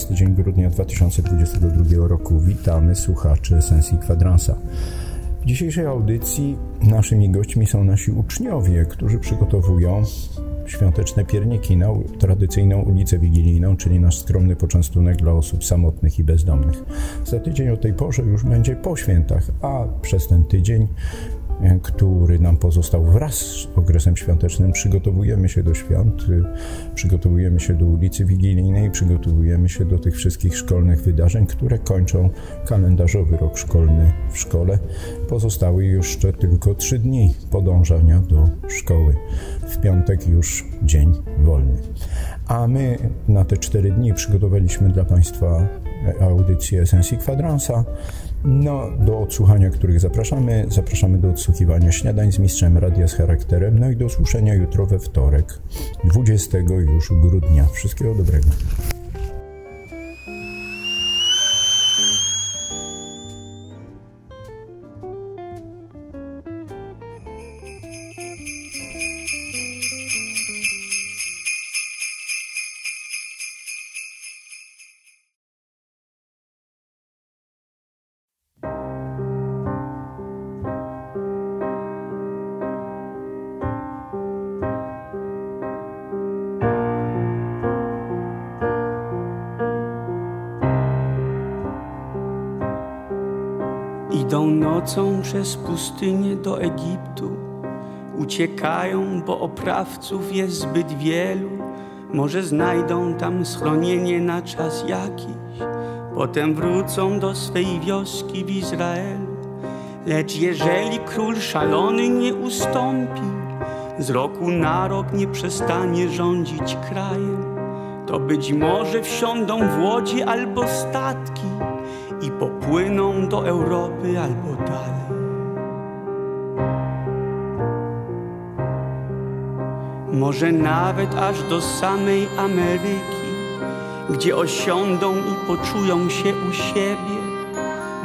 14 dzień grudnia 2022 roku. Witamy słuchaczy Sensi Kwadransa. W dzisiejszej audycji naszymi gośćmi są nasi uczniowie, którzy przygotowują świąteczne pierniki na tradycyjną ulicę wigilijną, czyli nasz skromny poczęstunek dla osób samotnych i bezdomnych. Za tydzień o tej porze już będzie po świętach, a przez ten tydzień który nam pozostał wraz z okresem świątecznym. Przygotowujemy się do świąt, przygotowujemy się do ulicy Wigilijnej, przygotowujemy się do tych wszystkich szkolnych wydarzeń, które kończą kalendarzowy rok szkolny w szkole. Pozostały jeszcze tylko trzy dni podążania do szkoły. W piątek już dzień wolny. A my na te cztery dni przygotowaliśmy dla Państwa audycję Esencji Kwadransa. No, do odsłuchania których zapraszamy. Zapraszamy do odsłuchiwania śniadań z mistrzem radia z charakterem, no i do słuszenia jutro we wtorek, 20 już grudnia. Wszystkiego dobrego. Idą nocą przez pustynię do Egiptu. Uciekają, bo oprawców jest zbyt wielu. Może znajdą tam schronienie na czas jakiś. Potem wrócą do swej wioski w Izraelu. Lecz jeżeli król szalony nie ustąpi, z roku na rok nie przestanie rządzić krajem, to być może wsiądą w łodzie albo statki i popłyną do Europy albo dalej. Może nawet aż do samej Ameryki, gdzie osiądą i poczują się u siebie,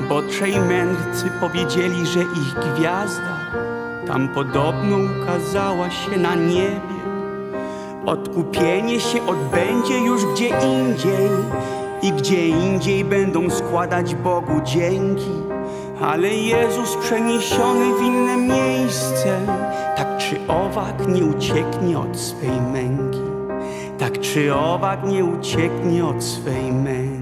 bo trzej mędrcy powiedzieli, że ich gwiazda tam podobno ukazała się na niebie. Odkupienie się odbędzie już gdzie indziej i gdzie indziej będą składać Bogu dzięki. Ale Jezus przeniesiony w inne miejsce, tak czy owak nie ucieknie od swej męki. Tak czy owak nie ucieknie od swej męki.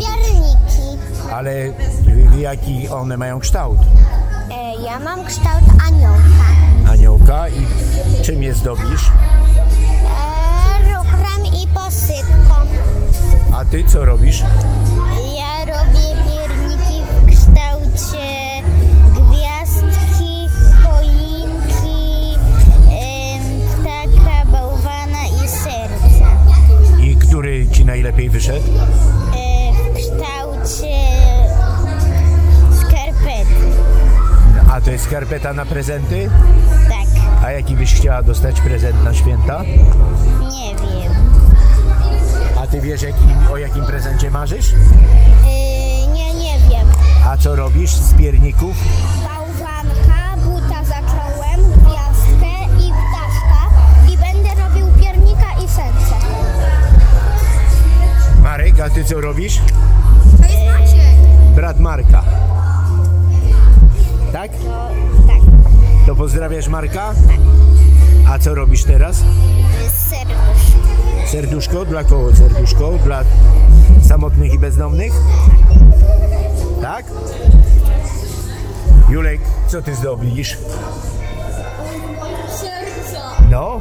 Pierniki. Ale jaki one mają kształt? E, ja mam kształt aniołka. Aniołka i czym je zdobisz? E, i posypką. A ty co robisz? Ja robię pierniki w kształcie gwiazdki, choinki, em, ptaka, bałwana i serca. I który ci najlepiej wyszedł? Skarpeta na prezenty? Tak, A jaki byś chciała dostać prezent na święta? nie wiem. A ty wiesz jakim, o jakim prezencie marzysz? E, nie, nie wiem. A co robisz z pierników? Bałwanka, buta zacząłem, gwiazdkę i ptaszka i będę robił piernika i serce. Marek, a ty co robisz? To jest Maciek. Brat Marka. Tak? Tak, To pozdrawiasz Marka? A co robisz teraz? serduszko. Serduszko? Dla kogo serduszko? Dla samotnych i bezdomnych? Tak? Julek, co ty zdobisz? No?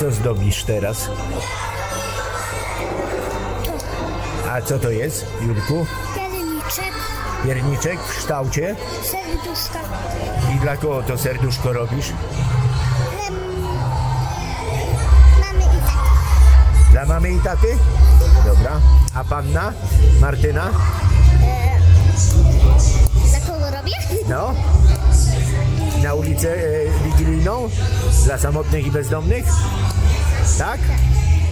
Co zdobisz teraz? A co to jest, Julku? Pierniczek, w kształcie? serduszka. I dla kogo to serduszko robisz? Mamy i tak. Dla mamy i taty? Dobra. A panna? Martyna? Dla kogo robię? No? Na ulicę e, Wigilijną? Dla samotnych i bezdomnych? Tak?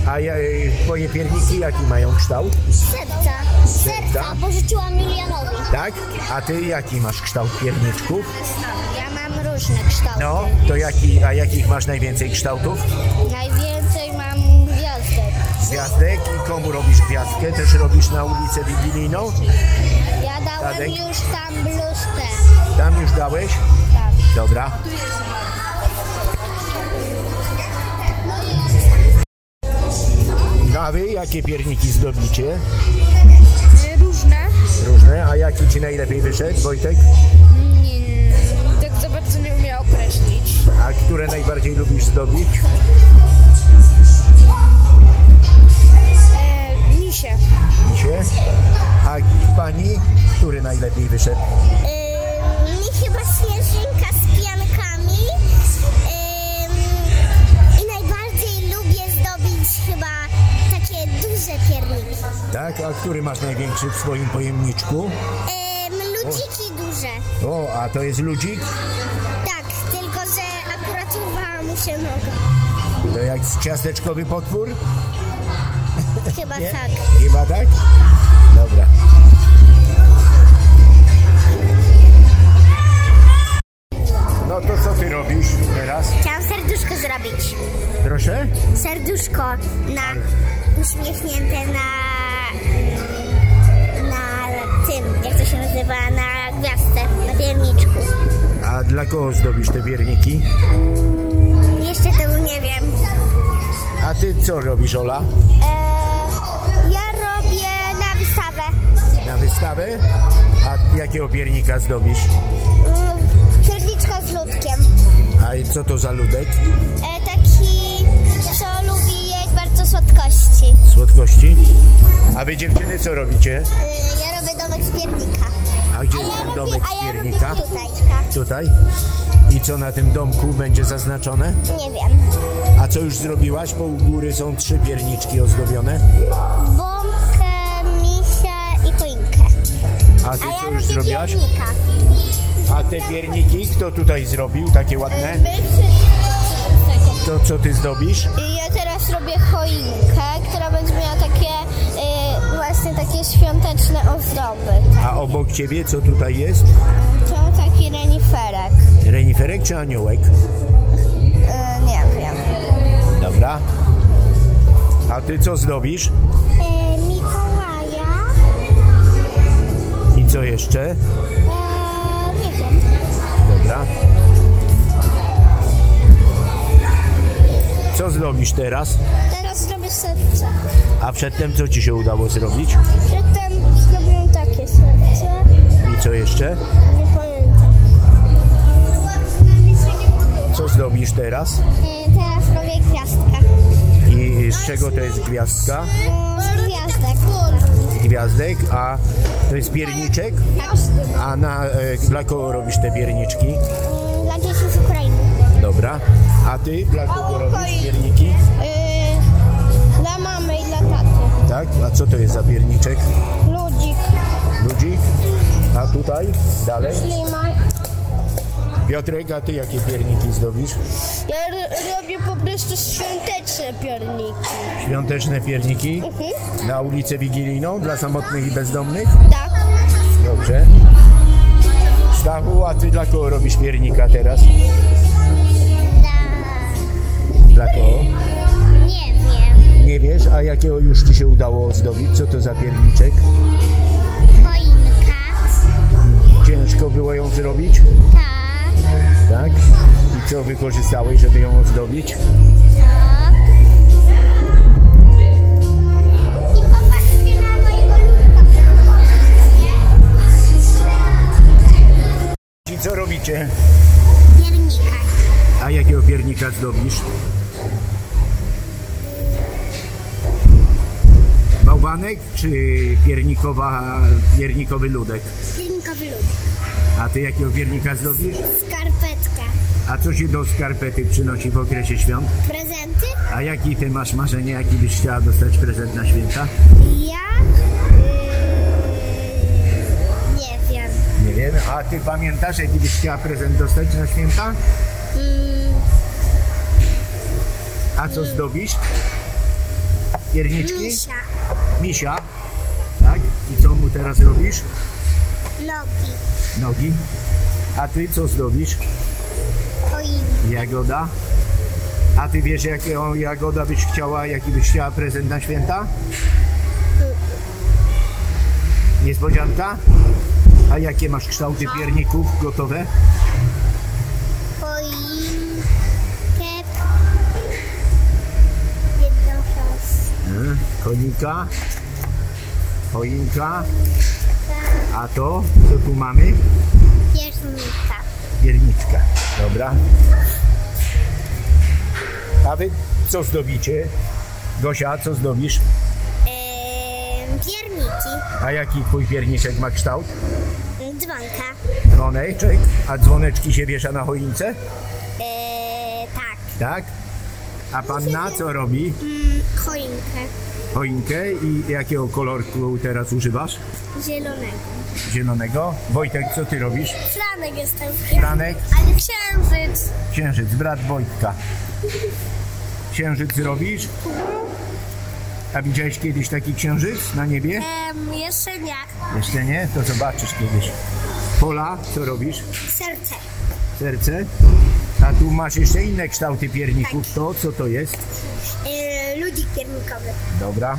A ja, e, twoje pierniki jaki mają kształt? Serca. Serca, bo życzyłam Julianowi. Tak? A ty jaki masz kształt pierniczków? Ja mam różne kształty. No, to jaki, a jakich masz najwięcej kształtów? Najwięcej mam gwiazdek. Gwiazdek i komu robisz gwiazdkę? Też robisz na ulicę Wigilijną? Ja dałem Tadek? już tam bluzkę. Tam już dałeś? Tak. Dobra. A wy jakie pierniki zdobicie? Różne. Różne. A jaki ci najlepiej wyszedł, Wojtek? Nie, tak za bardzo nie umiem określić. A które najbardziej lubisz zdobić? E, misie. Misie? A pani, który najlepiej wyszedł? Mi chyba śnieżynka z piankami. I najbardziej lubię zdobić chyba duże pierniki. Tak? A który masz największy w swoim pojemniczku? Ym, ludziki duże. O, a to jest ludzik? Tak, tylko że akurat urwała mu się noga. To jak ciasteczkowy potwór? Chyba Nie? tak. Chyba tak? Dobra. No to co ty robisz teraz? Chciałam serduszko zrobić. Proszę? Serduszko na uśmiechnięte na na tym, jak to się nazywa, na gwiazdce, na pierniczku. A dla kogo zdobisz te pierniki? Jeszcze tego nie wiem. A ty co robisz, Ola? Eee, ja robię na wystawę. Na wystawę? A jakiego piernika zdobisz? Mm, Pierniczka z ludkiem. A co to za ludek? E, słodkości. Słodkości? A wy dziewczyny co robicie? E, ja robię domek z piernika. A gdzie A jest ja ten robię, domek a z ja robię piernika? tutaj. Tutaj? I co na tym domku będzie zaznaczone? Nie wiem. A co już zrobiłaś? Bo u góry są trzy pierniczki ozdobione. Bombkę, misia i choinkę. A ty A co ja już robię zrobiłaś? piernika. A te pierniki kto tutaj zrobił? Takie ładne? To co ty zdobisz? Ja teraz robię choinkę, takie świąteczne ozdoby. A obok ciebie co tutaj jest? To taki reniferek. Reniferek czy aniołek? Y, nie wiem. Dobra. A ty co zdobisz? Y, Mikołaja. I co jeszcze? Y, Co zrobisz teraz? Teraz zrobię serce. A przedtem co ci się udało zrobić? Przedtem zrobiłem takie serce. I co jeszcze? Nie pamiętam. Co zrobisz teraz? E, Teraz robię gwiazdkę. I z czego to jest gwiazdka? No, z gwiazdek. Z gwiazdek, a to jest pierniczek? Tak. A na, e, dla kogo robisz te pierniczki? Dobra. A ty dla kogo robisz pierniki? Yy, dla mamy i dla taty. Tak? A co to jest za pierniczek? Ludzik. Ludzik? A tutaj? Dalej? Ślimaj. Piotrek, a ty jakie pierniki zdobisz? Ja robię po prostu świąteczne pierniki. Świąteczne pierniki? Na ulicę Wigilijną dla samotnych i bezdomnych? Tak. Dobrze. Stachu, a ty dla kogo robisz piernika teraz? Dla kogo? Nie wiem. Nie wiesz, a jakiego już ci się udało ozdobić? Co to za pierniczek? Choinka. Ciężko było ją zrobić? Tak. Tak? I co wykorzystałeś, żeby ją ozdobić? Tak. I popatrzcie na mojego ludka. I co robicie? Piernika. A jakiego piernika zdobisz? Czy piernikowa, piernikowy ludek? Piernikowy lud. A ty jakiego piernika zdobisz? Skarpetka. A co się do skarpety przynosi w okresie świąt? Prezenty? A jaki ty masz marzenie, jaki byś chciała dostać prezent na święta? Ja? Yy, nie wiem. Nie wiem. A ty pamiętasz, jaki byś chciała prezent dostać na święta? Mm, A co zdobisz? Pierniczki? misia. Misia. Tak? I co mu teraz robisz? Nogi. Nogi. A ty co zdobisz? Choinka. Jagoda. A ty wiesz, jaką jagoda byś chciała, jaki byś chciała prezent na święta? Niespodzianka? A jakie masz kształty pierników gotowe? E, Konika, choinka, a to, co tu mamy? Piernika. Pierniczka. Dobra. A wy co zdobicie? Gosia, co zdobisz? Eee, pierniki. A jaki twój pierniczek ma kształt? Dzwonka. Dzwoneczek. A dzwoneczki się wiesza na choince? Eee, tak. Tak? A panna co robi? Mm, choinkę. Choinkę i jakiego kolorku teraz używasz? Zielonego. Zielonego. Wojtek, co ty robisz? Franek jestem. Franek, Ale księżyc. księżyc, brat Wojtka. Księżyc robisz? A widziałeś kiedyś taki księżyc na niebie? Jeszcze nie. Jeszcze nie? To zobaczysz kiedyś. Pola, co robisz? Serce. Serce. A tu masz jeszcze inne kształty pierników. To co to jest? Eee, ludzik piernikowy. Dobra.